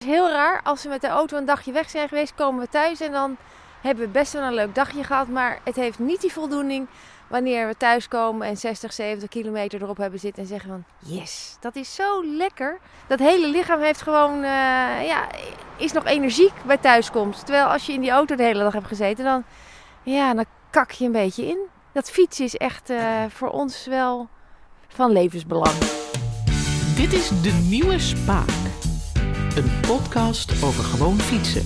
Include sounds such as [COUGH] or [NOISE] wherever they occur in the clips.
Het is heel raar, als we met de auto een dagje weg zijn geweest, komen we thuis en dan hebben we best wel een leuk dagje gehad. Maar het heeft niet die voldoening wanneer we thuiskomen en 60, 70 kilometer erop hebben zitten en zeggen van yes, dat is zo lekker. Dat hele lichaam heeft gewoon, uh, ja, is nog energiek bij thuiskomst. Terwijl als je in die auto de hele dag hebt gezeten, dan, ja, dan kak je een beetje in. Dat fietsen is echt uh, voor ons wel van levensbelang. Dit is De Nieuwe Spaak. Een podcast over gewoon fietsen.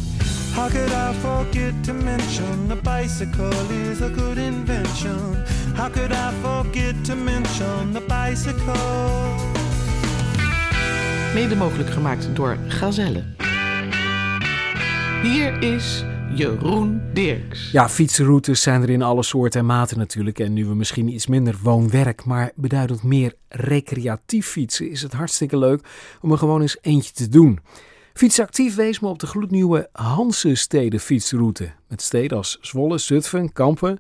How could I forget to mention a bicycle is a good invention? How could I forget to mention the bicycle? Mede mogelijk gemaakt door Gazelle. Hier is Jeroen Dirks. Ja, fietsroutes zijn er in alle soorten en maten natuurlijk. En nu we misschien iets minder woon-werk, maar beduidend meer recreatief fietsen, is het hartstikke leuk om er gewoon eens eentje te doen. Fietsactief wees me op de gloednieuwe Hansesteden fietsroute. Met steden als Zwolle, Zutphen, Kampen,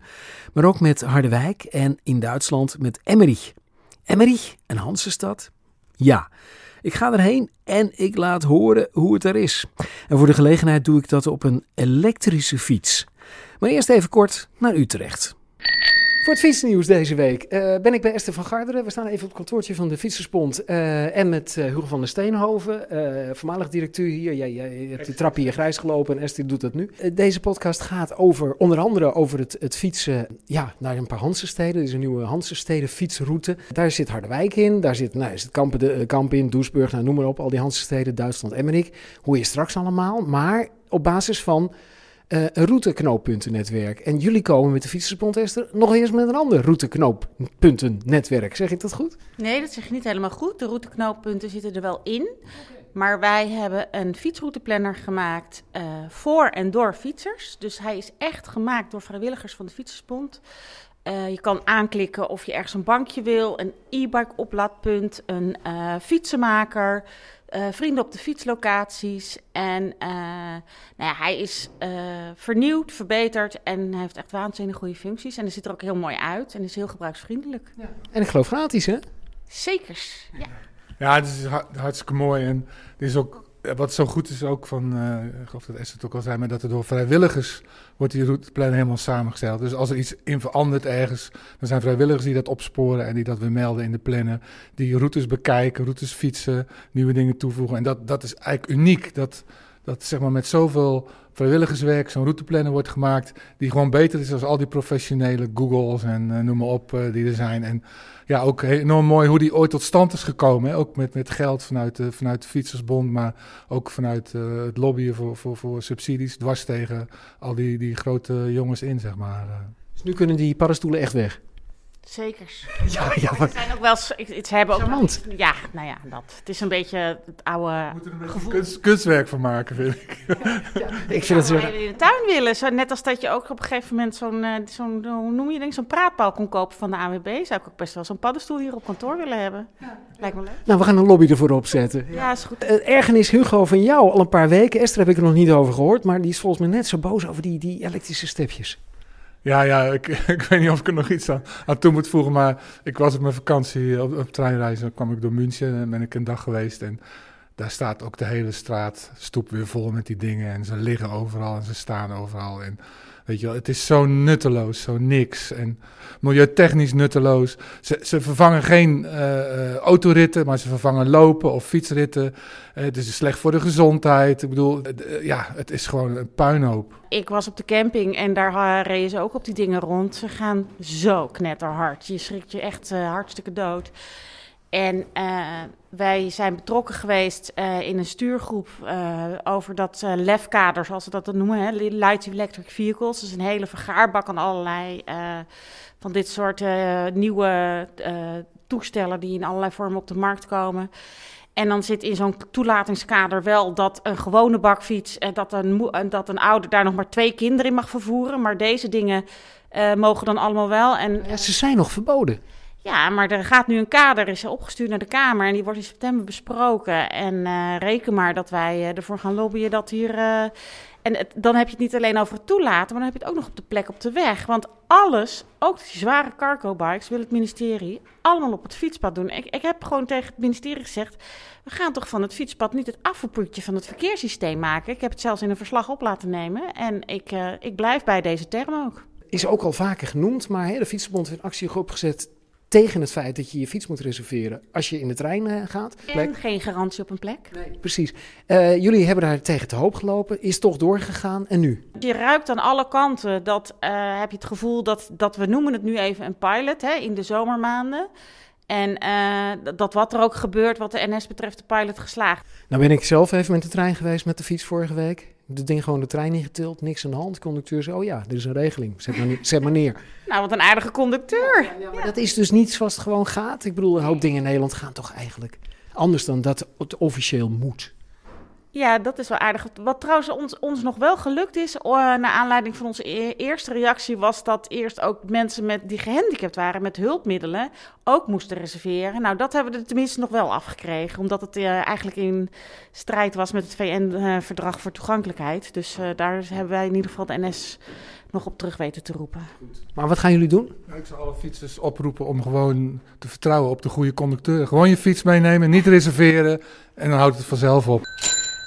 maar ook met Harderwijk en in Duitsland met Emmerich. Emmerich, een Hansestad? Ja, ik ga erheen en ik laat horen hoe het er is. En voor de gelegenheid doe ik dat op een elektrische fiets. Maar eerst even kort naar Utrecht. Voor het fietsnieuws deze week uh, ben ik bij Esther van Garderen. We staan even op het kantoortje van de Fietserspont uh, en met uh, Hugo van der Steenhoven, voormalig directeur hier. Jij, jij hebt de trap hier grijs gelopen en Esther doet dat nu. deze podcast gaat over, onder andere over het, het fietsen ja, naar een paar Hansensteden. Er is een nieuwe Hansensteden fietsroute. Daar zit Harderwijk in, daar zit, nou, zit Kampen, de, Kamp in, Doesburg, nou, noem maar op. Al die Hansensteden, Duitsland, Emmerich. Hoe je straks allemaal, maar op basis van uh, een routeknooppuntennetwerk. En jullie komen met de Fietsersbond, Esther, nog eens met een ander routeknooppuntennetwerk. Zeg ik dat goed? Nee, dat zeg je niet helemaal goed. De routeknooppunten zitten er wel in. Maar wij hebben een fietsrouteplanner gemaakt uh, voor en door fietsers. Dus hij is echt gemaakt door vrijwilligers van de Fietsersbond. Uh, je kan aanklikken of je ergens een bankje wil, een e-bike oplaadpunt, een uh, fietsenmaker, uh, vrienden op de fietslocaties. En uh, nou ja, hij is uh, vernieuwd, verbeterd en hij heeft echt waanzinnig goede functies. En hij ziet er ook heel mooi uit en is heel gebruiksvriendelijk. Ja. En ik geloof gratis, hè? Zekers, ja. Ja, het is hartstikke mooi en het is ook wat zo goed is ook van, uh, ik geloof dat Esther het ook al zei, maar dat er door vrijwilligers wordt die routeplan helemaal samengesteld. Dus als er iets in verandert ergens, dan zijn vrijwilligers die dat opsporen en die dat weer melden in de plannen. Die routes bekijken, routes fietsen, nieuwe dingen toevoegen. En dat, dat is eigenlijk uniek, dat, dat zeg maar met zoveel vrijwilligerswerk zo'n routeplanner wordt gemaakt, die gewoon beter is dan al die professionele Googles en uh, noem maar op uh, die er zijn. En ja, ook enorm mooi hoe die ooit tot stand is gekomen. Ook met, met geld vanuit de, vanuit de Fietsersbond, maar ook vanuit uh, het lobbyen voor, voor, voor subsidies, dwars tegen al die, die grote jongens in, zeg maar. Dus nu kunnen die paddenstoelen echt weg? Zekers. [LAUGHS] Ja, ja, maar... Ze zijn ook wel. Ze hebben ook. Ja, nou ja, dat. Het is een beetje het oude. Moeten er een kunst, kunstwerk van maken, vind ik. Ja, ja, [LAUGHS] ik vind het zo. in de tuin willen. Zo, net als dat je ook op een gegeven moment zo'n. Uh, zo'n hoe noem je denk zo'n praatpaal kon kopen van de AWB. Zou ik ook best wel zo'n paddenstoel hier op kantoor willen hebben. Ja. Lijkt me leuk. Nou, we gaan een lobby ervoor opzetten. Ja, is goed. Uh, ergernis Hugo van jou al een paar weken. Esther heb ik er nog niet over gehoord. Maar die is volgens mij net zo boos over die, die elektrische stepjes. Ja, ja ik, [LAUGHS] ik weet niet of ik er nog iets aan, toe moet voegen, maar ik was op mijn vakantie op, op treinreis. Dan kwam ik door München en ben ik een dag geweest. En daar staat ook de hele straat stoep weer vol met die dingen. En ze liggen overal en ze staan overal. Weet je wel, het is zo nutteloos, zo niks. En milieutechnisch nutteloos. Ze, ze vervangen geen uh, uh, autoritten, maar ze vervangen lopen of fietsritten. Uh, het is slecht voor de gezondheid. Ik bedoel, ja, het is gewoon een puinhoop. Ik was op de camping en daar reden ze ook op die dingen rond. Ze gaan zo knetterhard. Je schrikt je echt hartstikke dood. En uh, wij zijn betrokken geweest uh, in een stuurgroep uh, over dat LEF-kader, zoals ze dat dan noemen, hè, Light Electric Vehicles. Dus een hele vergaarbak aan allerlei van dit soort nieuwe toestellen die in allerlei vormen op de markt komen. En dan zit in zo'n toelatingskader wel dat een gewone bakfiets en dat een, dat een ouder daar nog maar twee kinderen in mag vervoeren. Maar deze dingen mogen dan allemaal wel. En, ze zijn nog verboden. Ja, maar er gaat nu een kader, is opgestuurd naar de Kamer en die wordt in september besproken. En uh, reken maar dat wij uh, ervoor gaan lobbyen dat hier. Uh, en dan heb je het niet alleen over het toelaten, maar dan heb je het ook nog op de plek op de weg. Want alles, ook die zware cargo bikes, wil het ministerie allemaal op het fietspad doen. Ik, ik heb gewoon tegen het ministerie gezegd: we gaan toch van het fietspad niet het afvoerputje van het verkeerssysteem maken. Ik heb het zelfs in een verslag op laten nemen en ik, ik blijf bij deze term ook. Is ook al vaker genoemd, maar hè, de Fietsenbond heeft actie opgezet tegen het feit dat je je fiets moet reserveren als je in de trein uh, gaat. En geen garantie op een plek. Nee, precies. Uh, jullie hebben daar tegen te hoop gelopen, is toch doorgegaan en nu? Je ruikt aan alle kanten dat, uh, heb je het gevoel dat, dat we noemen het nu even een pilot hè, in de zomermaanden. En dat wat er ook gebeurt wat de NS betreft de pilot geslaagd. Nou ben ik zelf even met de trein geweest met de fiets vorige week. Het ding gewoon de trein ingetild, niks aan de hand. conducteur zei, oh ja, er is een regeling, zet maar, zet maar neer. Nou, wat een aardige conducteur. Ja, ja, maar dat is dus niet zoals het gewoon gaat. Ik bedoel, een hoop dingen in Nederland gaan toch eigenlijk anders dan dat het officieel moet. Ja, dat is wel aardig. Wat trouwens ons, ons nog wel gelukt is, uh, naar aanleiding van onze e eerste reactie, was dat eerst ook mensen met, die gehandicapt waren met hulpmiddelen ook moesten reserveren. Nou, dat hebben we er tenminste nog wel afgekregen, omdat het uh, eigenlijk in strijd was met het VN-verdrag voor toegankelijkheid. Dus uh, daar hebben wij in ieder geval de NS nog op terug weten te roepen. Maar wat gaan jullie doen? Ik zal alle fietsers oproepen om gewoon te vertrouwen op de goede conducteur. Gewoon je fiets meenemen, niet reserveren en dan houdt het vanzelf op.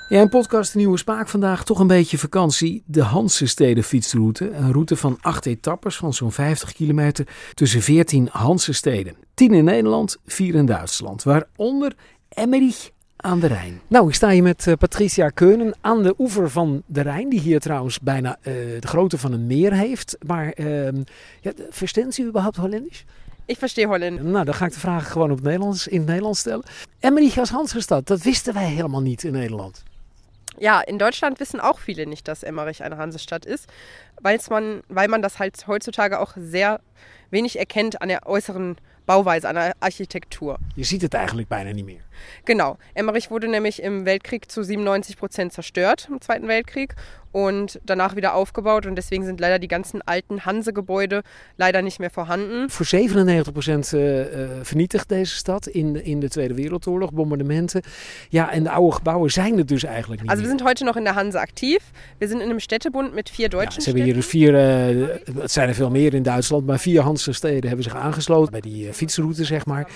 Ja, een podcast de Nieuwe Spaak vandaag toch een beetje vakantie. De Hansesteden fietsroute. Een route van acht etappes van zo'n 50 kilometer tussen 14 Hansesteden. 10 in Nederland, 4 in Duitsland. Waaronder Emmerich aan de Rijn. Nou, ik sta hier met uh, Patricia Keunen aan de oever van de Rijn. Die hier trouwens bijna uh, de grootte van een meer heeft. Maar uh, ja, u überhaupt Holländisch? Ik verstehe Holländisch. Nou, dan ga ik de vraag gewoon op Nederlands, in het Nederlands stellen. Emmerich als Hansestad, dat wisten wij helemaal niet in Nederland. Ja, in Deutschland wissen auch viele nicht, dass Emmerich eine Hansestadt ist, man, weil man das halt heutzutage auch sehr wenig erkennt an der äußeren Bauweise, an der Architektur. Je ziet het eigenlijk bijna niet meer. Genau. Emmerich wurde nämlich im Weltkrieg zu 97 Prozent zerstört, im Zweiten Weltkrieg, und danach wieder aufgebaut. Und deswegen sind leider die ganzen alten Hanse-Gebäude leider nicht mehr vorhanden. Voor 97 procent uh, vernietigd deze stad in, in de Tweede Wereldoorlog, bombardementen. Ja, en de oude gebouwen zijn er dus eigenlijk niet Also wir sind heute noch in der Hanse aktiv. Wir sind in einem Städtebund mit vier deutschen ja, ze hebben hier dus vier, uh, het zijn er veel meer in Duitsland, maar vier Hanse steden hebben zich aangesloten bij die uh, fietsroute, zeg maar.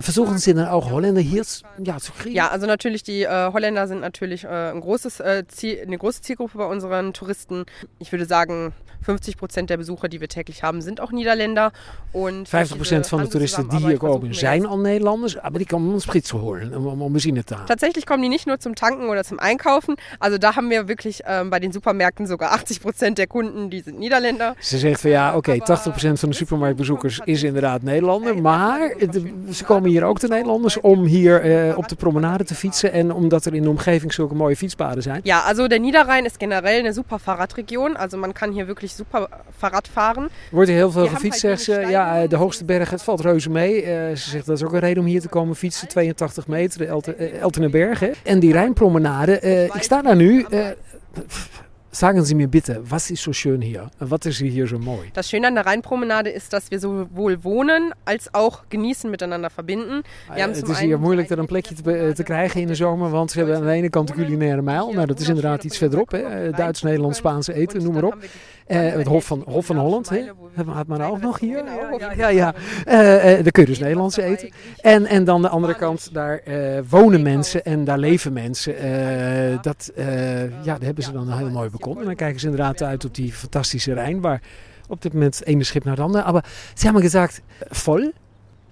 Versuchen sie dann auch Holländer hier ja, zu kriegen? Ja, also natürlich die äh, Holländer sind natürlich äh, ein großes, äh, Ziel, eine große Zielgruppe bei Touristen. Ich würde sagen, 50 Prozent der Besucher die wir täglich haben, sind auch Niederländer. Und 50 Prozent van de toeristen die hier komen zijn al Nederlanders, aber die komen om Sprit zu holen, um Benzine te halen. Tatsächlich kommen die nicht nur zum Tanken oder zum Einkaufen. Also da haben wir wirklich ähm, bei den Supermärkten sogar 80 Prozent der Kunden, die sind Niederländer. Ze zegt van ja, oké, okay, 80 Prozent van de supermarktbezoekers is inderdaad Nederlander, maar de, ze komen hier ook de Nederlanders om hier uh, op de promenade te fietsen en omdat er in de omgeving zulke mooie fietspaden zijn. Ja, also der Niederrhein ist generell eine super Fahrradregion. Also man kann hier wirklich super Fahrrad fahren. Wordt hier heel veel gefietst, zegt ze. Ja, de hoogste berg, het valt reuze mee. Uh, ze zegt dat is ook een reden om hier te komen fietsen. 82 meter, Elten, Eltenenberg. Hè. En die Rijnpromenade, uh, ik sta daar nu. Sagen Sie mir bitte, was ist so schön hier? Was ist hier so mooi? Das Schöne an der Rheinpromenade ist, dass wir sowohl wohnen als auch genießen miteinander verbinden. Ja, het is hier moeilijk er een plekje te, te, krijgen in de zomer, want ze hebben aan de ene kant de culinaire mijl. Nou, dat is inderdaad iets verderop. Hè. Duits, Nederlands, Spaanse eten, noem maar op. Uh, het Hof van, Hof van Holland, hè? hebben we maar ook nog hier. Ja, ja, ja. Daar kun je dus Nederlands eten. En, en dan de andere kant, daar wonen mensen en daar leven mensen. dat, ja, daar hebben ze dan een heel mooi balkon. En dan kijken ze inderdaad uit op die fantastische Rijn, waar op dit moment het ene schip naar het andere. Maar ze hebben gezegd, vol.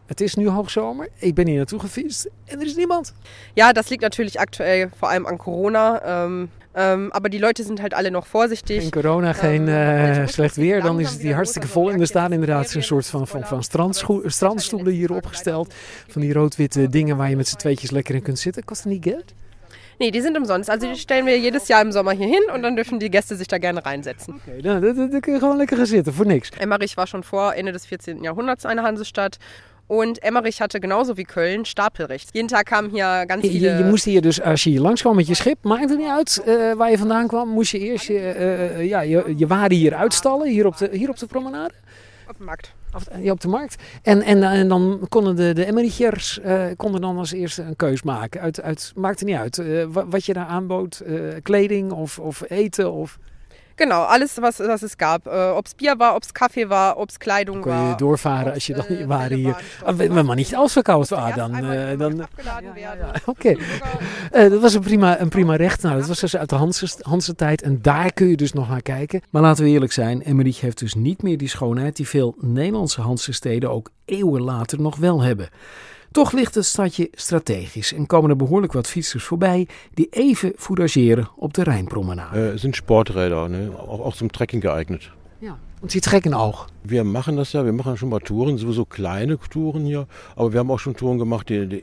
Het is nu hoogzomer. Ik ben hier naartoe gefietst en er is niemand. Ja, das liegt natürlich aktuell vor allem an Corona. Ähm, ähm, aber die Leute sind halt alle nog voorzichtig. Geen corona, geen uh, slecht weer. Dan is het hier hartstikke vol. En er staan inderdaad een soort van, van, van strandstoelen hier opgesteld. Van die rood-witte dingen waar je met z'n tweetjes lekker in kunt zitten. Kost dat niet geld? Nee, die sind umsonst. Also die stellen wir jedes Jahr im Sommer hier hin und dann dürfen die Gäste sich da gerne reinsetzen. Okay, je gewoon lekker gaan zitten, voor niks. Emmerich war schon vor Ende des 14. Jahrhunderts eine Hansestadt. Und Emmerich hatte genauso wie Köln Stapelrecht. Jeden Tag kamen hier ganz viele... Je, je moest hier dus, als je hier langskwam met je schip, maakt het niet uit uh, waar je vandaan kwam, moest je eerst je, uh, ja, je, je waarde hier uitstallen, hier op de, hier op de promenade? Op de markt. Ja, op de markt. En, en, en dan konden de, de uh, konden dan als eerste een keus maken. Uit, uit, maakte niet uit wat je daar aanbood. Kleding of, of eten of... Genau, alles was, was es gab. Äh, ob es Bier war, ob es Kaffee war, ob es Kleidung kon je doorvaren als je dan äh, waren hier. Wenn man niet ausverkauft war, dan... Uh, dan. Oké. Okay. Uh, dat was een prima, een prima recht. Nou, dat was dus uit de Hanse tijd. En daar kun je dus nog naar kijken. Maar laten we eerlijk zijn, Emmerich heeft dus niet meer die schoonheid die veel Nederlandse Hanse steden ook eeuwen later nog wel hebben. Toch ligt het stadje strategisch en komen er behoorlijk wat fietsers voorbij die even fourageren op de Rijnpromenade. Het uh, zijn Sporträder, ne? auch, auch zum Trekking geeignet. Ja. Und Sie trecken auch? Wir machen das ja, wir machen schon mal Touren, sowieso kleine Touren hier. Aber wir haben auch schon Touren gemacht, die, die.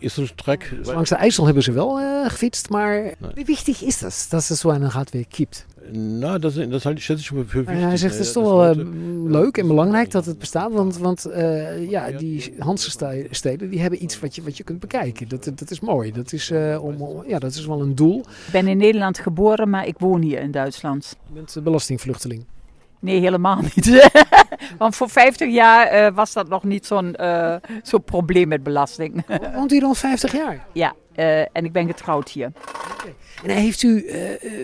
Langs de IJssel hebben ze wel uh, gefietst, maar nee. wie wichtig is dat, dat es so einen Radweg gibt? Nou, dat, dat ich schätze voor wichtig. hij zegt, het is toch wel uh, leuk en belangrijk dat het bestaat. Want, want uh, ja, die Hanse steden die hebben iets wat je, wat je kunt bekijken. Dat, dat is mooi. Dat is, uh, om, ja, dat is wel een doel. Ik ben in Nederland geboren, maar ik woon hier in Duitsland. Je bent belastingvluchteling? Nee, helemaal niet. [LAUGHS] Want voor 50 jaar uh, was dat nog niet zo'n uh, zo probleem met belasting. Woont u al 50 jaar? Ja, uh, en ik ben getrouwd hier. En heeft u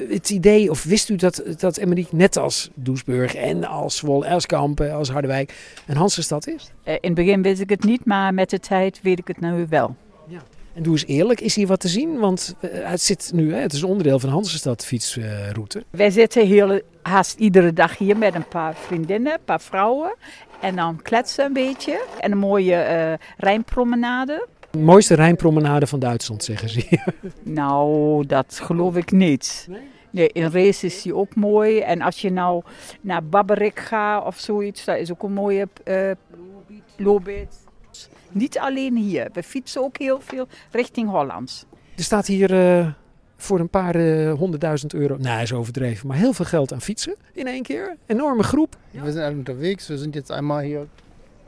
het idee, of wist u dat, dat Emmerich net als Doesburg en als Zwolle, Elskamp, als Harderwijk een Hansestad is? in het begin wist ik het niet, maar met de tijd weet ik het nu wel. Ja. En doe eens eerlijk, is hier wat te zien? Want het zit nu, het is onderdeel van de Hansestad fietsroute. Wij zitten heel, haast iedere dag hier met een paar vriendinnen, een paar vrouwen. En dan kletsen een beetje. En een mooie Rijnpromenade. De mooiste Rijnpromenade van Duitsland, zeggen ze. nou, dat geloof ik niet. Nee? Nee, in race is die ook mooi. En als je nou naar Babberik gaat of zoiets, daar is ook een mooie uh, Lobit. Niet alleen hier. We fietsen ook heel veel richting Hollands. Er staat hier uh, voor een paar uh, honderdduizend euro, nou is overdreven, maar heel veel geld aan fietsen in één keer. Enorme groep. Ja. We zijn unterwegs. We zijn jetzt einmal hier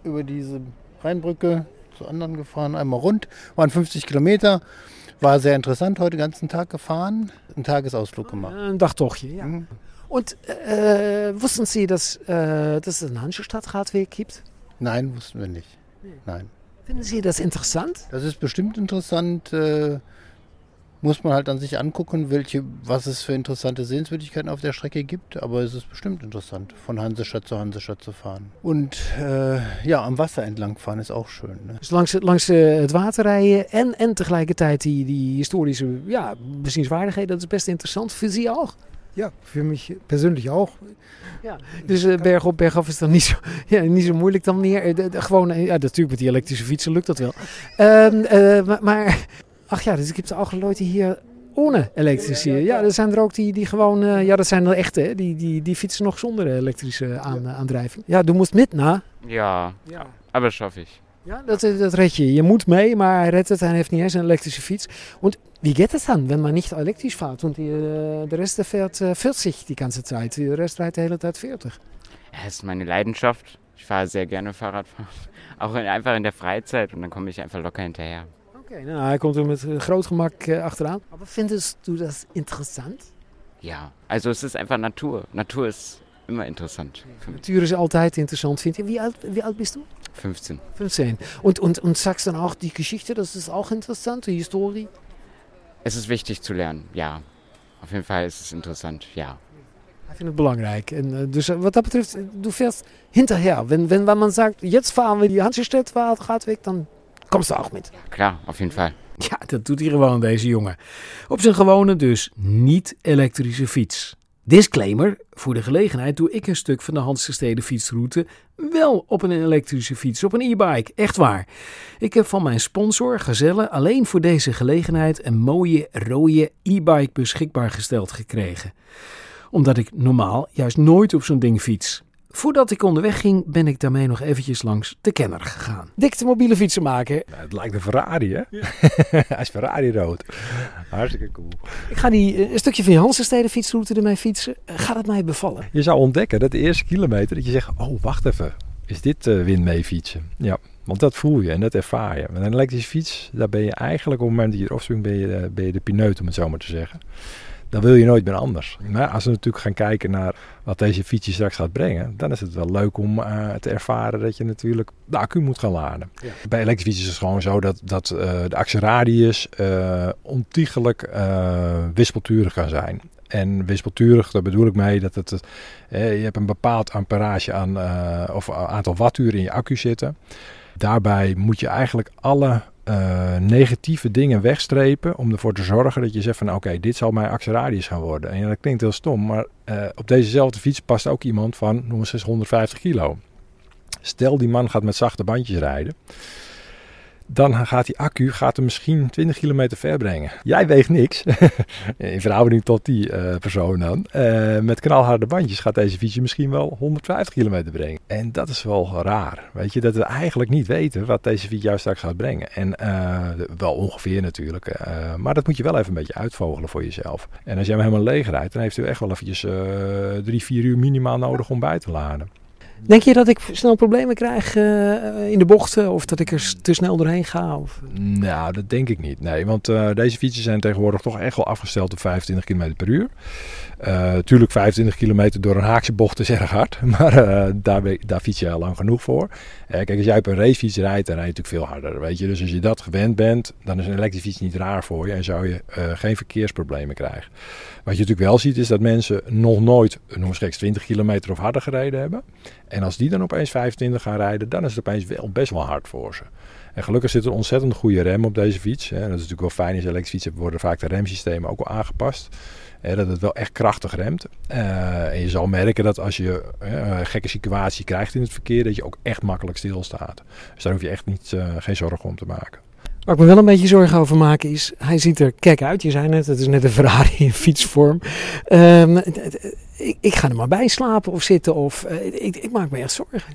über diese Rheinbrücke zu anderen gefahren, einmal rund. Waren 50 Kilometer. War sehr interessant, heute den ganzen Tag gefahren. Einen Tagesausflug gemacht. Ein Dachtochtje, ja. Mhm. Und äh, wussten Sie, dass, äh, dass es einen Hansestadtradweg gibt? Nein, wussten wir nicht. Nein. Finden Sie das interessant? Das ist bestimmt interessant. Äh, muss man halt an sich angucken, welche, was es für interessante Sehenswürdigkeiten auf der Strecke gibt. Aber es ist bestimmt interessant, von Hansestadt zu Hansestadt zu fahren. Und äh, ja, am Wasser entlang fahren ist auch schön. Ne? Dus langs, langs uh, het water rijden en, en tegelijkertijd die, die historische ja, bezienswaardigheden, dat is best interessant. Für Sie auch? Ja, für mich persönlich auch. Ja, dus uh, berg op, berg af is dan niet zo, [LAUGHS] ja, niet zo moeilijk dan meer. Uh, de, de, gewoon, uh, ja, natuurlijk met die elektrische fietsen lukt dat wel. maar, maar, ach ja, dus ik heb ook Leute hier ohne elektrische. Ja, er zijn er ook die, die gewoon, ja, dat zijn er echte, die, die, die fietsen nog zonder elektrische aan, aandrijving. Ja, du musst mit, na? Ja, ja. aber schaffe ich. Ja, dat, dat red je. Je moet mee, maar hij redt het. Hij heeft niet eens een elektrische fiets. Und wie geht es dann, wenn man nicht elektrisch fährt und die, äh, der Rest fährt äh, 40 die ganze Zeit, der Rest rijdt de hele Zeit 40? Ja, das ist meine Leidenschaft. Ich fahre sehr gerne Fahrrad, [LAUGHS] auch in, einfach in der Freizeit und dann komme ich einfach locker hinterher. Oké, okay, nou, hij komt er met groot gemak uh, achteraan. Aber findest du das interessant? Ja, also es ist einfach Natur. Natur ist immer interessant. Natuur is altijd interessant, vind je. Wie oud, wie oud bist du? 15. 15. Und, und, und sagst dann auch die Geschichte, das ist auch interessant, die Historie? Es ist wichtig zu lernen, ja. Auf jeden Fall ist es interessant, ja. Ich finde es belangrijk. En, uh, dus wat dat betreft, du fährst hinterher. Wenn, wenn, man sagt, jetzt fahren wir die Hansestedt gaat weg, dan kommst du auch mit. Ja, klar, auf jeden Fall. Ja, dat doet hij gewoon, deze jongen. Op zijn gewone, dus niet-elektrische fiets. Disclaimer, voor de gelegenheid doe ik een stuk van de Hansestede fietsroute wel op een elektrische fiets, op een e-bike. Echt waar. Ik heb van mijn sponsor Gazelle alleen voor deze gelegenheid een mooie rode e-bike beschikbaar gesteld gekregen. Omdat ik normaal juist nooit op zo'n ding fiets. Voordat ik onderweg ging, ben ik daarmee nog eventjes langs de kenner gegaan. Dik de mobiele fietsenmaker. Nou, het lijkt een Ferrari, hè? Ja. [LAUGHS] Hij is Ferrari rood. Hartstikke cool. Ik ga die, een stukje van je Hansensteden fietsroute ermee fietsen. Gaat het mij bevallen? Je zou ontdekken dat de eerste kilometer dat je zegt, oh wacht even, is dit uh, wind mee fietsen? Ja, want dat voel je en dat ervaar je. Met een elektrische fiets, daar ben je eigenlijk op het moment dat je erop swingt, ben je, ben je de pineut om het zo maar te zeggen. dan wil je nooit meer anders. Maar als we natuurlijk gaan kijken naar wat deze fietsje straks gaat brengen, dan is het wel leuk om uh, te ervaren dat je natuurlijk de accu moet gaan laden. Ja. Bij elektrische fietsjes is het gewoon zo dat, dat uh, de actieradius uh, ontiegelijk wispelturig kan zijn. En wispelturig, daar bedoel ik mee dat het, je hebt een bepaald amperage aan, of aantal wattuur in je accu zitten. Daarbij moet je eigenlijk alle uh, negatieve dingen wegstrepen om ervoor te zorgen dat je zegt van oké, dit zal mijn actieradius gaan worden. En dat klinkt heel stom, maar uh, op dezezelfde fiets past ook iemand van noem eens 150 kilo. Stel die man gaat met zachte bandjes rijden dan gaat die accu gaat hem misschien 20 kilometer ver brengen. Jij weegt niks, [LAUGHS] in verhouding tot die uh, persoon dan. Uh, met knalharde bandjes gaat deze fietsje misschien wel 150 kilometer brengen. En dat is wel raar, weet je, dat we eigenlijk niet weten wat deze fiets juist straks gaat brengen. En uh, wel ongeveer natuurlijk, maar dat moet je wel even een beetje uitvogelen voor jezelf. En als jij hem helemaal leeg rijdt, dan heeft u echt wel eventjes drie, vier uur minimaal nodig om bij te laden. Denk je dat ik snel problemen krijg uh, in de bochten of dat ik er te snel doorheen ga? Of? Nou, dat denk ik niet. Nee, want uh, deze fietsen zijn tegenwoordig toch echt wel afgesteld op 25 km per uur. Uh, tuurlijk 25 kilometer door een haakse bocht is erg hard, [LAUGHS] maar daar, daar fiets je al lang genoeg voor. kijk, als jij op een racefiets rijdt, dan rij je natuurlijk veel harder, weet je. Dus als je dat gewend bent, dan is een elektrische fiets niet raar voor je en zou je geen verkeersproblemen krijgen. Wat je natuurlijk wel ziet, is dat mensen nog nooit, noem eens 20 kilometer of harder gereden hebben. En als die dan opeens 25 gaan rijden, dan is het opeens wel best wel hard voor ze. En gelukkig zit er ontzettend goede rem op deze fiets. Hè. Dat is natuurlijk wel fijn. Als elektrische fietsen worden vaak de remsystemen ook wel aangepast. Hè, dat het wel echt krachtig remt. Uh, en je zal merken dat als je uh, een gekke situatie krijgt in het verkeer, dat je ook echt makkelijk stilstaat. Dus daar hoef je echt niet, uh, geen zorgen om te maken. Waar ik me wel een beetje zorgen over maak is, hij ziet er kek uit. Je zei net, het is net een Ferrari in fietsvorm. Um, ik, ik, ga er maar bij slapen of zitten of ik, ik, maak me echt zorgen.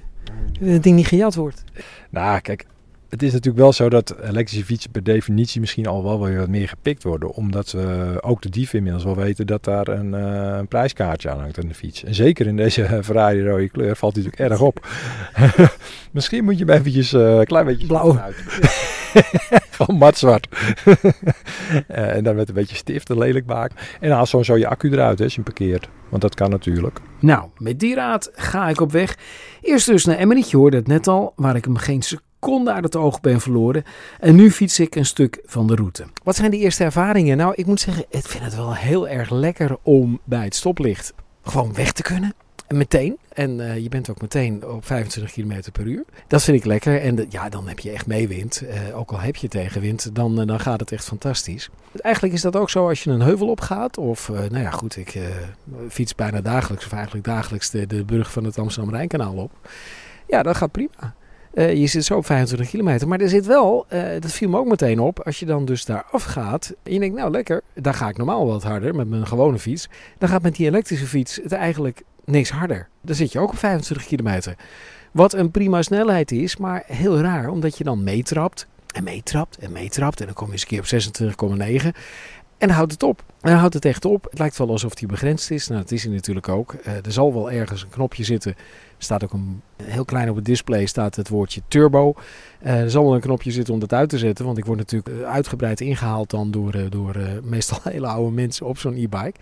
Dat het ding niet gejat wordt. Nou, kijk, het is natuurlijk wel zo dat elektrische fietsen per definitie misschien al wel weer wat meer gepikt worden. Omdat we ook de dieven inmiddels wel weten dat daar een, uh, een prijskaartje aan hangt aan de fiets. En zeker in deze [LAUGHS] Ferrari rode kleur valt hij natuurlijk erg op. [LAUGHS] misschien moet je hem eventjes uh, een klein beetje blauw uit. [LAUGHS] Gewoon matzwart. en dan met een beetje stift lelijk maken. En haal zo, zo je accu eruit hè, als je hem parkeert. Want dat kan natuurlijk. Nou, met die raad ga ik op weg. Eerst dus naar Emmerich, je hoorde het net al, waar ik hem geen seconde uit het oog ben verloren. En nu fiets ik een stuk van de route. Wat zijn de eerste ervaringen? Nou, ik moet zeggen, ik vind het wel heel erg lekker om bij het stoplicht gewoon weg te kunnen. En meteen. En uh, je bent ook meteen op 25 km per uur. Dat vind ik lekker. En ja, dan heb je echt meewind. Uh, ook al heb je tegenwind, dan, uh, dan gaat het echt fantastisch. Eigenlijk is dat ook zo als je een heuvel opgaat. Of, nou ja, goed, ik fiets bijna dagelijks, of eigenlijk dagelijks, de, de brug van het Amsterdam-Rijnkanaal op. Ja, dat gaat prima. Uh, je zit zo op 25 kilometer. Maar er zit wel, uh, dat viel me ook meteen op, als je dan dus daar afgaat. En je denkt, nou lekker, daar ga ik normaal wat harder met mijn gewone fiets. Dan gaat met die elektrische fiets het eigenlijk niks harder. Dan zit je ook op 25 kilometer. Wat een prima snelheid is, maar heel raar, omdat je dan meetrapt en meetrapt en meetrapt. En dan kom je eens een keer op 26,9. En houdt het op. En houdt het echt op. Het lijkt wel alsof die begrensd is. Nou, dat is hij natuurlijk ook. Uh, er zal wel ergens een knopje zitten. Er staat ook een heel klein op het display staat het woordje turbo. Uh, er zal wel een knopje zitten om dat uit te zetten. Want ik word natuurlijk uitgebreid ingehaald dan door, door meestal [LAUGHS] hele oude mensen op zo'n e-bike.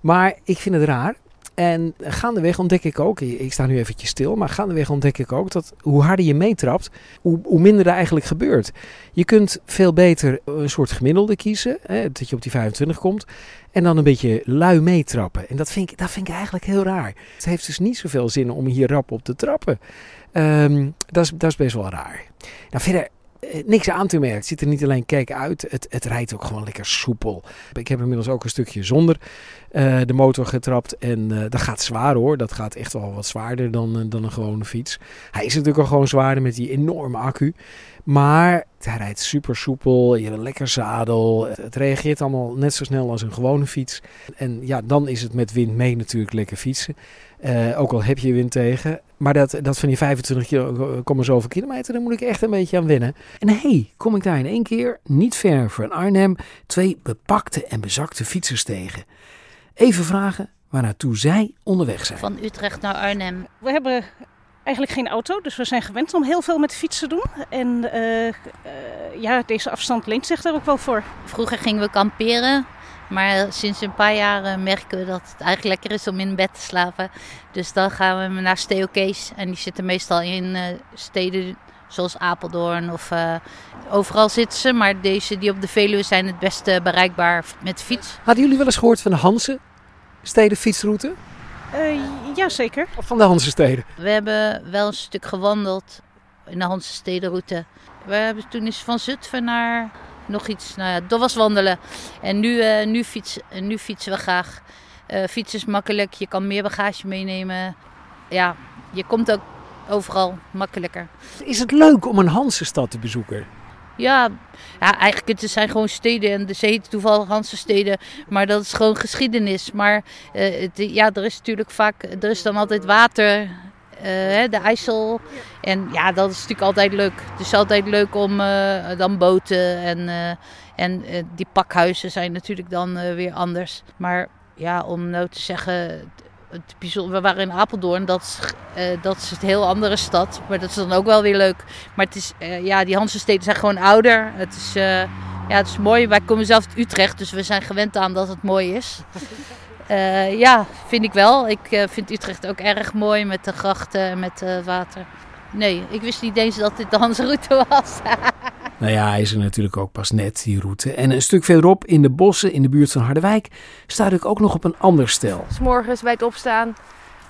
Maar ik vind het raar. En gaandeweg ontdek ik ook, ik sta nu eventjes stil, maar gaandeweg ontdek ik ook dat hoe harder je meetrapt, hoe, hoe minder er eigenlijk gebeurt. Je kunt veel beter een soort gemiddelde kiezen, hè, dat je op die 25 komt, en dan een beetje lui meetrappen. En dat vind, ik, dat vind ik eigenlijk heel raar. Het heeft dus niet zoveel zin om hier rap op te trappen. Um, dat, is, dat is best wel raar. Nou, verder, niks aan te merken. Het ziet er niet alleen kijk uit, het, het rijdt ook gewoon lekker soepel. Ik heb inmiddels ook een stukje zonder uh, de motor getrapt. En uh, dat gaat zwaar hoor. Dat gaat echt wel wat zwaarder dan, dan een gewone fiets. Hij is natuurlijk al gewoon zwaarder met die enorme accu. Maar hij rijdt super soepel. Je hebt een lekker zadel. Het reageert allemaal net zo snel als een gewone fiets. En ja, dan is het met wind mee natuurlijk lekker fietsen. Uh, ook al heb je wind tegen. Maar dat, dat van die 25 kilo, zoveel kilometer, daar moet ik echt een beetje aan wennen. En hé, hey, kom ik daar in één keer, niet ver van Arnhem, twee bepakte en bezakte fietsers tegen. Even vragen waar naartoe zij onderweg zijn. Van Utrecht naar Arnhem. We hebben eigenlijk geen auto, dus we zijn gewend om heel veel met de fiets te doen. En uh, uh, ja, deze afstand leent zich daar ook wel voor. Vroeger gingen we kamperen Maar sinds een paar jaar merken we dat het eigenlijk lekker is om in bed te slapen. Dus dan gaan we naar Steokees. En die zitten meestal in steden zoals Apeldoorn of overal zitten ze. Maar deze die op de Veluwe zijn het beste bereikbaar met fiets. Hadden jullie wel eens gehoord van de Hanse stedenfietsroute? Uh, Jazeker. Of van de Hanse steden? We hebben wel een stuk gewandeld in de Hanse stedenroute. We hebben toen eens van Zutphen naar nog iets. Nou ja, dat was wandelen. En nu, uh, nu, fiets, nu fietsen we graag. Uh, fietsen is makkelijk, je kan meer bagage meenemen. Ja, je komt ook overal makkelijker. Is het leuk om een Hanse-stad te bezoeken? Ja, ja, eigenlijk het zijn gewoon steden en ze heten toevallig Hanse steden, maar dat is gewoon geschiedenis. Maar het, ja, er is natuurlijk vaak, er is dan altijd water, uh, de IJssel. En ja, dat is natuurlijk altijd leuk. Het is altijd leuk om uh, dan boten en, en die pakhuizen zijn natuurlijk dan weer anders. Maar ja, om nou te zeggen, we waren in Apeldoorn, dat is, uh, dat is een heel andere stad. Maar dat is dan ook wel weer leuk. Maar het is, uh, ja, die steden zijn gewoon ouder. Het is, uh, ja, het is mooi. Wij komen zelf uit Utrecht, dus we zijn gewend aan dat het mooi is. [LAUGHS] ja, vind ik wel. Ik vind Utrecht ook erg mooi met de grachten en met water. Nee, ik wist niet eens dat dit de Hansroute was. [LAUGHS] Nou ja, hij is er natuurlijk ook pas net, die route. En een stuk verderop, in de bossen, in de buurt van Harderwijk, sta ik ook nog op een ander stel. S morgens bij het opstaan,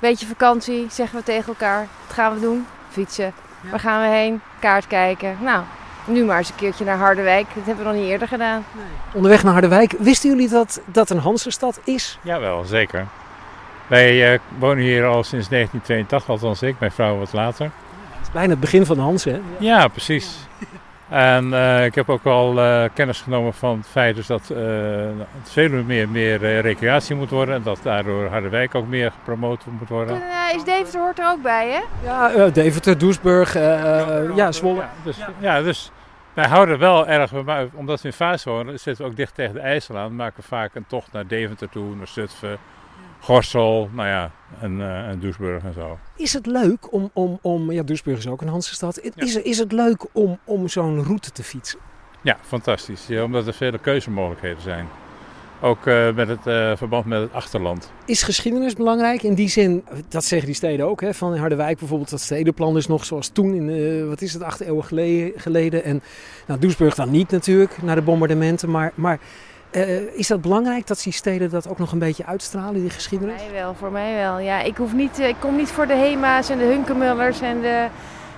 beetje vakantie, zeggen we tegen elkaar. Wat gaan we doen? Fietsen. Waar gaan we heen? Kaart kijken. Nou, nu maar eens een keertje naar Harderwijk. Dat hebben we nog niet eerder gedaan. Nee. Onderweg naar Harderwijk. Wisten jullie dat dat een Hansenstad is? Jawel, zeker. Wij uh, wonen hier al sinds 1982, althans ik, mijn vrouw wat later. Het is bijna het begin van de Hansen, hè? Ja, precies. En uh, ik heb ook al uh, kennis genomen van het feit dus dat uh, het veel meer, meer recreatie moet worden. En dat daardoor Harderwijk ook meer gepromoot moet worden. En, is Deventer hoort er ook bij, hè? Ja, Deventer, Doesburg, ja, Zwolle. Ja, dus, ja. ja, dus wij houden wel erg, omdat we in Vaas wonen, zitten we ook dicht tegen de IJssel aan. maken we vaak een tocht naar Deventer toe, naar Zutphen. Gorsel, nou ja, en, uh, en Duisburg en zo. Is het leuk om, om, om ja, Duisburg is ook een Hansestad. Is, ja. is het leuk om, om zo'n route te fietsen? Ja, fantastisch. Ja, omdat er vele keuzemogelijkheden zijn. Ook uh, met het uh, verband met het achterland. Is geschiedenis belangrijk? In die zin, dat zeggen die steden ook. Hè? Van Harderwijk bijvoorbeeld, dat stedenplan is nog zoals toen, in, uh, wat is het, acht eeuwen geleden. geleden. En nou, Duisburg dan niet natuurlijk, na de bombardementen. Maar, maar uh, is dat belangrijk dat die steden dat ook nog een beetje uitstralen, die geschiedenis? Voor mij wel, voor mij wel. Ja, ik, hoef niet, ik kom niet voor de Hema's en de Hunkemullers en de...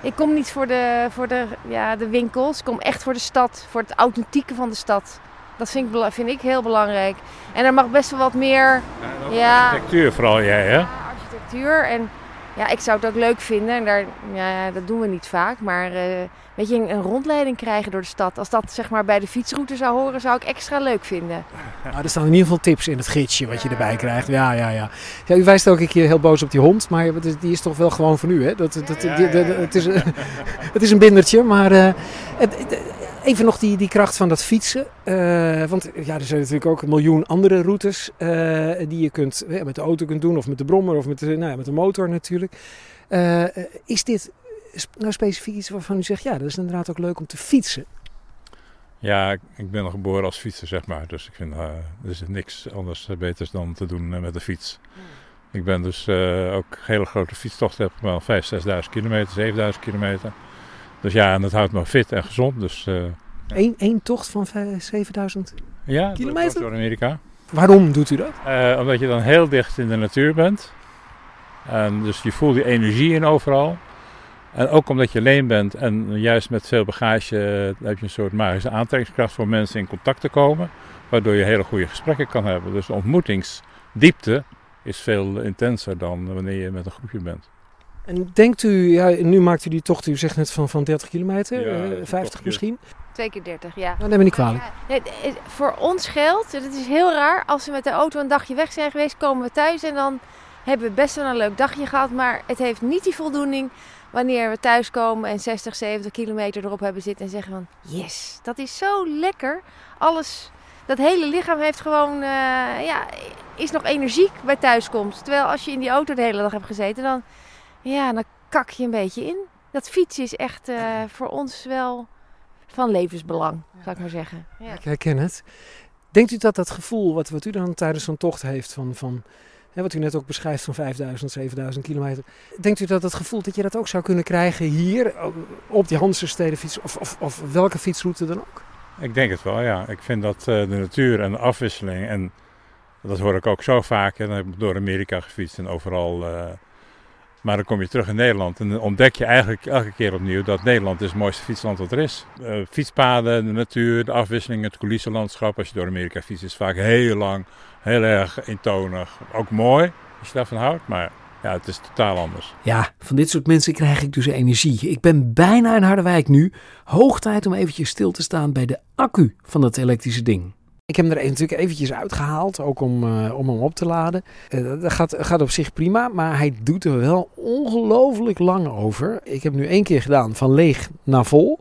Ik kom niet voor, de, voor de, ja, de winkels. Ik kom echt voor de stad, voor het authentieke van de stad. Dat vind ik, vind ik heel belangrijk. En er mag best wel wat meer... Ja, ja architectuur vooral jij, hè? Ja, architectuur. En ja, ik zou het ook leuk vinden. En daar, ja, dat doen we niet vaak. Maar uh, weet je, een, rondleiding krijgen door de stad. Als dat zeg maar bij de fietsroute zou horen, zou ik extra leuk vinden. Nou, er staan in ieder geval tips in het gidsje wat je erbij krijgt. Ja, ja, ja. ja u wijst ook een keer heel boos op die hond. Maar die is toch wel gewoon van u, hè? Dat, dat, die, het, is, [LAUGHS] het is een bindertje, maar... Uh, Even nog die, die kracht van dat fietsen. Uh, want ja, er zijn natuurlijk ook een miljoen andere routes uh, die je kunt, uh, met de auto kunt doen. Of met de brommer of met de, nou ja, met de motor natuurlijk. is dit nou specifiek iets waarvan u zegt, ja, dat is inderdaad ook leuk om te fietsen? Ja, ik ben geboren als fietser, zeg maar. Dus ik vind, er is niks anders beters dan te doen met de fiets. Ik ben dus ook hele grote fietstochten, heb wel 5.000, 6.000 kilometer, 7.000 kilometer. Dus ja, en dat houdt me fit en gezond. Dus, uh, Eén, één tocht van 7000 ja, kilometer? door Amerika. Waarom doet u dat? Uh, omdat je dan heel dicht in de natuur bent. En dus je voelt die energie in overal. En ook omdat je alleen bent en juist met veel bagage heb je een soort magische aantrekkingskracht voor mensen in contact te komen. Waardoor je hele goede gesprekken kan hebben. Dus de ontmoetingsdiepte is veel intenser dan wanneer je met een groepje bent. En denkt u, ja, nu maakt u die tocht, u zegt net van, van 30 kilometer, ja, uh, 50 misschien? Twee keer 30, ja. Dan neem ik niet kwalijk. Ja, voor ons geldt, het is heel raar, als we met de auto een dagje weg zijn geweest, komen we thuis en dan hebben we best wel een leuk dagje gehad. Maar het heeft niet die voldoening wanneer we thuiskomen en 60, 70 kilometer erop hebben zitten en zeggen van yes, dat is zo lekker. Alles, dat hele lichaam heeft gewoon, uh, ja, is nog energiek bij thuiskomst. Terwijl als je in die auto de hele dag hebt gezeten, dan ja, dan kak je een beetje in. Dat fietsen is echt uh, voor ons wel van levensbelang, zou ik maar zeggen. Ja. Ik herken het. Denkt u dat dat gevoel wat, wat u dan tijdens zo'n tocht heeft van, van hè, wat u net ook beschrijft van 5000, 7000 kilometer. Denkt u dat het gevoel dat je dat ook zou kunnen krijgen hier op die Hansenstedenfiets of, of, of welke fietsroute dan ook? Ik denk het wel, ja. Ik vind dat uh, de natuur en de afwisseling en dat hoor ik ook zo vaak. Hè. Dan heb ik door Amerika gefietst en overal. Uh, maar dan kom je terug in Nederland en dan ontdek je eigenlijk elke keer opnieuw dat Nederland is het mooiste fietsland wat er is. Uh, fietspaden, de natuur, de afwisseling, het coulissenlandschap. Als je door Amerika fietst is het vaak heel lang, heel erg eentonig. Ook mooi, als je daarvan houdt, maar ja, het is totaal anders. Ja, van dit soort mensen krijg ik dus energie. Ik ben bijna in Harderwijk nu. Hoog tijd om eventjes stil te staan bij de accu van dat elektrische ding. Ik heb hem er natuurlijk eventjes uitgehaald, ook om, uh, om hem op te laden. Uh, dat gaat, gaat op zich prima, maar hij doet er wel ongelooflijk lang over. Ik heb nu één keer gedaan, van leeg naar vol.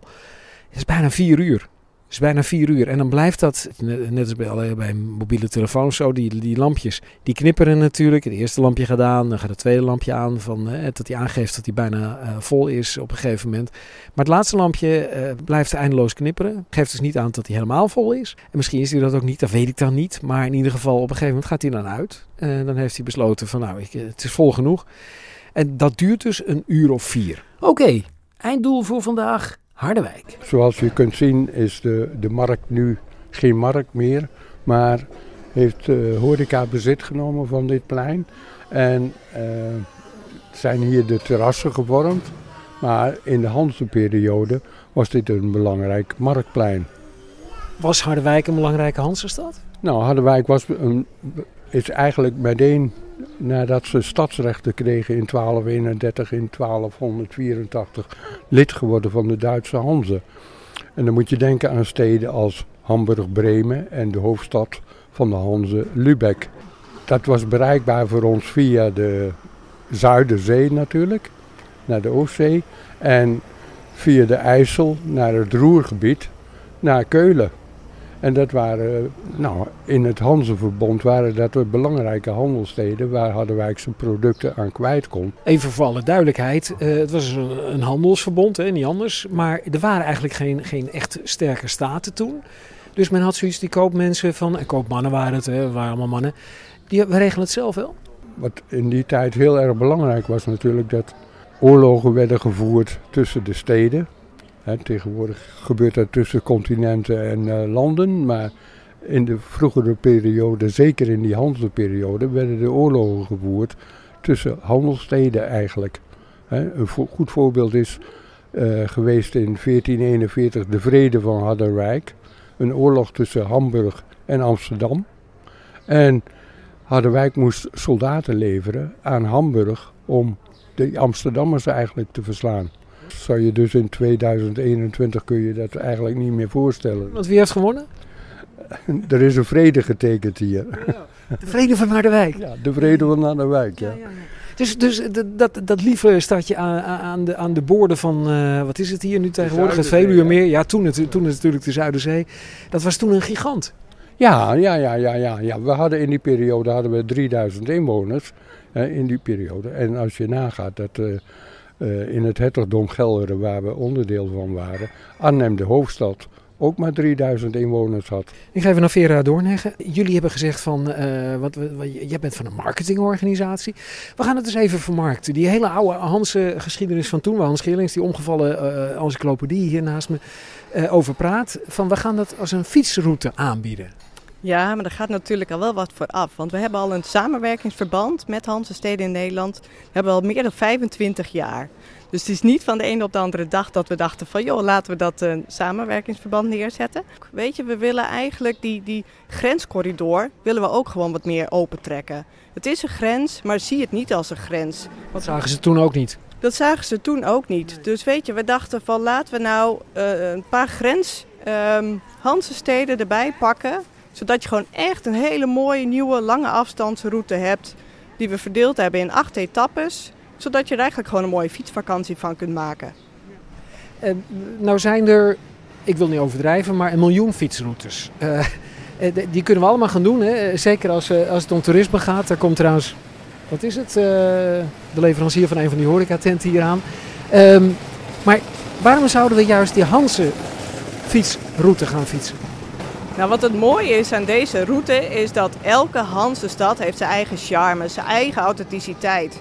Het is bijna vier uur is bijna vier uur. En dan blijft dat, net als bij, bij mobiele telefoons zo, die, die lampjes, die knipperen natuurlijk. Het eerste lampje gaat aan, dan gaat het tweede lampje aan, van, eh, dat hij aangeeft dat hij bijna uh, vol is op een gegeven moment. Maar het laatste lampje blijft eindeloos knipperen. Geeft dus niet aan dat hij helemaal vol is. En misschien is hij dat ook niet, dat weet ik dan niet. Maar in ieder geval, op een gegeven moment gaat hij dan uit. En dan heeft hij besloten van, nou, ik, het is vol genoeg. En dat duurt dus een uur of vier. Oké, einddoel voor vandaag Harderwijk. Zoals u kunt zien is de, de markt nu geen markt meer, maar heeft uh, horeca bezit genomen van dit plein. En uh, zijn hier de terrassen gevormd. Maar in de Hanse-periode was dit een belangrijk marktplein. Was Harderwijk een belangrijke Hanse-stad? Nou, Harderwijk was een, is eigenlijk meteen nadat ze stadsrechten kregen in 1231, in 1284, lid geworden van de Duitse Hanze. En dan moet je denken aan steden als Hamburg, Bremen en de hoofdstad van de Hanze, Lübeck. Dat was bereikbaar voor ons via de Zuiderzee natuurlijk, naar de Oostzee. En via de IJssel naar het Roergebied, naar Keulen. En dat waren, nou, in het Hanzeverbond waren dat belangrijke handelssteden waar Harderwijk zijn producten aan kwijt kon. Even voor alle duidelijkheid, uh, het was een, een handelsverbond, hè, niet anders. Maar er waren eigenlijk geen, geen echt sterke staten toen. Dus men had zoiets, die koopmensen van, en koopmannen waren het, hè, waren allemaal mannen, die we regelen het zelf wel. Wat in die tijd heel erg belangrijk was natuurlijk, dat oorlogen werden gevoerd tussen de steden tegenwoordig gebeurt dat tussen continenten en uh, landen, maar in de vroegere periode, zeker in die handelsperiode, werden de oorlogen gevoerd tussen handelssteden eigenlijk. een goed voorbeeld is uh, geweest in 1441 de Vrede van Harderwijk, een oorlog tussen Hamburg en Amsterdam. En Harderwijk moest soldaten leveren aan Hamburg om de Amsterdammers eigenlijk te verslaan zou je dus in 2021 kun je dat eigenlijk niet meer voorstellen. Want wie heeft gewonnen? [LAUGHS] er is een vrede getekend hier. de vrede van Harderwijk? Ja, de vrede van Harderwijk, ja. ja, ja dus, dus dat, dat lieve stadje aan, aan, de, aan de boorden van, uh, wat is het hier nu tegenwoordig? Het Veluwemeer. Ja, toen, het, toen het natuurlijk de Zuiderzee. Dat was toen een gigant. Ja, ja, ja, ja, ja, ja. We hadden in die periode hadden we 3000 inwoners. in die periode. En als je nagaat dat... Uh, uh, in het hertogdom Gelre, waar we onderdeel van waren, Arnhem, de hoofdstad, ook maar 3000 inwoners had. Ik ga even naar Vera Doorneggen. Jullie hebben gezegd van, uh, wat, wat, jij bent van een marketingorganisatie. We gaan het eens even vermarkten. Die hele oude Hanse geschiedenis van toen, waar Hans Geerlings, die omgevallen uh, encyclopedie hier naast me, uh, over praat. Van we gaan dat als een fietsroute aanbieden. Ja, maar er gaat natuurlijk al wel wat voor af. Want we hebben al een samenwerkingsverband met Hanse Steden in Nederland. We hebben al meer dan 25 jaar. Dus het is niet van de ene op de andere dag dat we dachten van joh, laten we dat een samenwerkingsverband neerzetten. Weet je, we willen eigenlijk die, die grenscorridor willen we ook gewoon wat meer opentrekken. Het is een grens, maar zie het niet als een grens. Dat zagen ze toen ook niet. Dat zagen ze toen ook niet. Dus weet je, we dachten van laten we nou uh, een paar grens um, Hanse steden erbij pakken zodat je gewoon echt een hele mooie nieuwe lange afstandsroute hebt. Die we verdeeld hebben in acht etappes. Zodat je er eigenlijk gewoon een mooie fietsvakantie van kunt maken. En nou zijn er, ik wil niet overdrijven, maar een miljoen fietsroutes. Uh, die kunnen we allemaal gaan doen. Hè? Zeker als, als het om toerisme gaat. Daar komt trouwens, wat is het? De leverancier van een van die horecatenten hier aan. Um, maar waarom zouden we juist die Hanse fietsroute gaan fietsen? Nou, wat het mooie is aan deze route is dat elke Hansestad heeft zijn eigen charme, zijn eigen authenticiteit.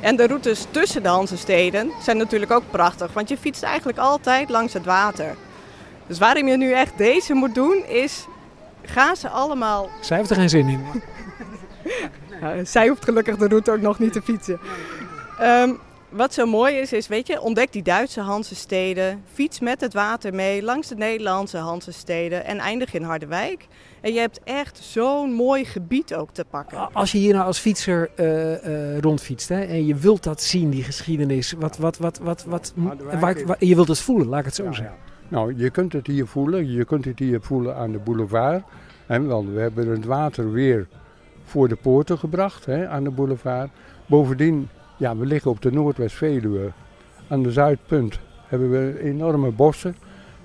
En de routes tussen de Hansesteden zijn natuurlijk ook prachtig, want je fietst eigenlijk altijd langs het water. Dus waarom je nu echt deze moet doen is, ga ze allemaal... Zij heeft er geen zin in. [LAUGHS] Zij hoeft gelukkig de route ook nog niet te fietsen. Ehm, wat zo mooi is, is weet je, ontdek die Duitse Hansesteden. Fiets met het water mee langs de Nederlandse Hansesteden en eindig in Harderwijk. En je hebt echt zo'n mooi gebied ook te pakken. Als je hier nou als fietser uh, uh, rondfietst hè, en je wilt dat zien, die geschiedenis, wat, wat, wat, wat, wat, waar, waar, je wilt het voelen, laat ik het zo zeggen. Nou, je kunt het hier voelen. Je kunt het hier voelen aan de boulevard. En wel, we hebben het water weer voor de poorten gebracht hè, aan de boulevard. Bovendien, ja, we liggen op de Noordwest-Veluwe. Aan de zuidpunt hebben we enorme bossen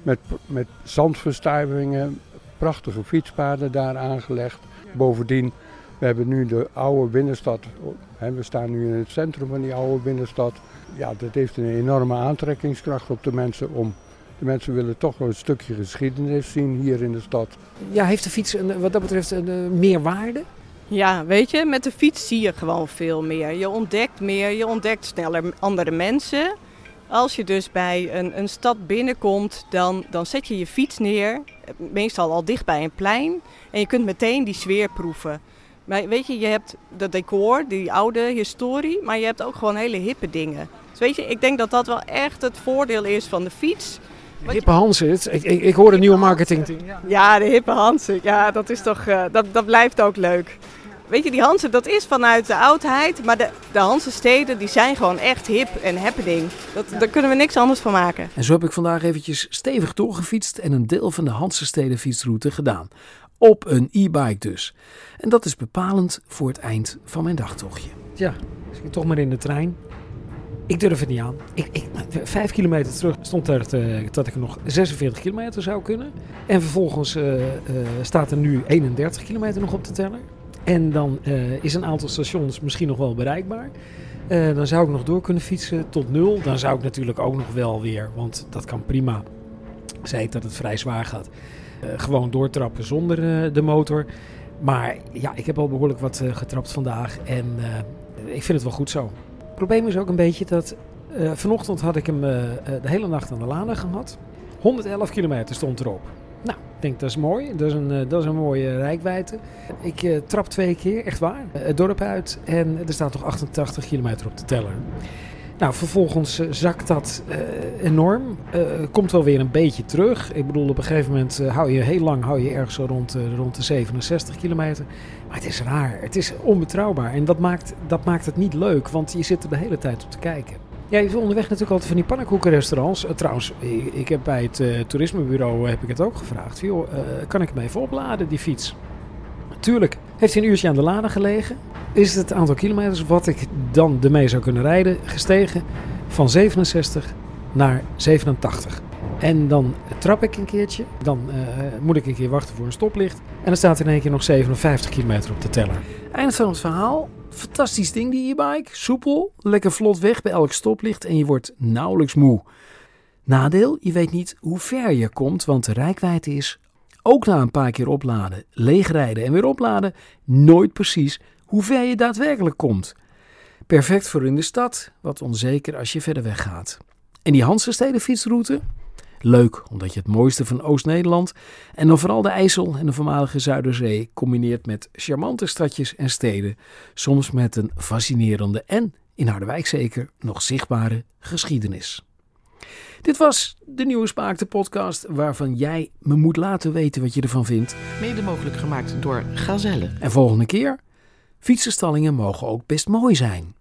met, met zandverstuivingen, prachtige fietspaden daar aangelegd. Bovendien, we hebben nu de oude binnenstad. Hè, we staan nu in het centrum van die oude binnenstad. Ja, dat heeft een enorme aantrekkingskracht op de mensen om de mensen willen toch een stukje geschiedenis zien hier in de stad. Ja, heeft de fiets wat dat betreft een, een meerwaarde? Ja, weet je, met de fiets zie je gewoon veel meer. Je ontdekt meer, je ontdekt sneller andere mensen. Als je dus bij een, een stad binnenkomt, dan, dan zet je je fiets neer, meestal al dicht bij een plein. En je kunt meteen die sfeer proeven. Maar weet je, je hebt dat decor, die oude historie, maar je hebt ook gewoon hele hippe dingen. Dus weet je, ik denk dat dat wel echt het voordeel is van de fiets. Hippe Hansen, ik, ik, ik hoor een nieuwe marketingteam. Ja, de hippe Hansen, ja, dat is toch, uh, dat, dat blijft ook leuk. Weet je, die Hansen, dat is vanuit de oudheid, maar de, de Hansensteden die zijn gewoon echt hip en happening. Dat, daar kunnen we niks anders van maken. En zo heb ik vandaag eventjes stevig doorgefietst en een deel van de Hansensteden fietsroute gedaan. Op een e-bike dus. En dat is bepalend voor het eind van mijn dagtochtje. Ja, ik toch maar in de trein. Ik durf het niet aan. Ik, ik, vijf kilometer terug stond er te, dat ik nog 46 kilometer zou kunnen. En vervolgens uh, uh, staat er nu 31 kilometer nog op de teller. En dan uh, is een aantal stations misschien nog wel bereikbaar. dan zou ik nog door kunnen fietsen tot nul. Dan zou ik natuurlijk ook nog wel weer, want dat kan prima. Ik dat het vrij zwaar gaat. gewoon doortrappen zonder de motor. Maar ja, ik heb al behoorlijk wat getrapt vandaag. En ik vind het wel goed zo. Het probleem is ook een beetje dat vanochtend had ik hem de hele nacht aan de laden gehad. 111 kilometer stond erop. Ik denk dat is mooi. Dat is een, uh, dat is een mooie rijkwijde. Ik trap twee keer, echt waar, het dorp uit. En er staat toch 88 kilometer op de teller. Nou, vervolgens zakt dat enorm. komt wel weer een beetje terug. Ik bedoel, op een gegeven moment hou je heel lang hou je ergens zo rond, rond de 67 kilometer. Maar het is raar, het is onbetrouwbaar en dat maakt, dat maakt het niet leuk, want je zit er de hele tijd op te kijken. Ja, je onderweg natuurlijk altijd van die pannenkoekenrestaurants. Uh, trouwens, ik heb bij het uh, toerismebureau heb ik het ook gevraagd. Joh, kan ik hem even opladen, die fiets? Tuurlijk. Heeft hij een uurtje aan de laden gelegen? Is het aantal kilometers wat ik dan ermee zou kunnen rijden gestegen van 67 naar 87? En dan trap ik een keertje. Dan moet ik een keer wachten voor een stoplicht. En dan staat er in één keer nog 57 kilometer op de teller. Eind van het verhaal. Fantastisch ding die e-bike. Soepel, lekker vlot weg bij elk stoplicht en je wordt nauwelijks moe. Nadeel, je weet niet hoe ver je komt, want de rijkwijde is, ook na een paar keer opladen, leegrijden en weer opladen, nooit precies hoe ver je daadwerkelijk komt. Perfect voor in de stad, wat onzeker als je verder weg gaat. En die Hansensteden fietsroute, Leuk, omdat je het mooiste van Oost-Nederland en dan vooral de IJssel en de voormalige Zuiderzee combineert met charmante stadjes en steden, soms met een fascinerende en, in Harderwijk zeker, nog zichtbare geschiedenis. Dit was de Nieuwe Spaak, de podcast waarvan jij me moet laten weten wat je ervan vindt. Mede mogelijk gemaakt door Gazelle. En volgende keer, fietsenstallingen mogen ook best mooi zijn.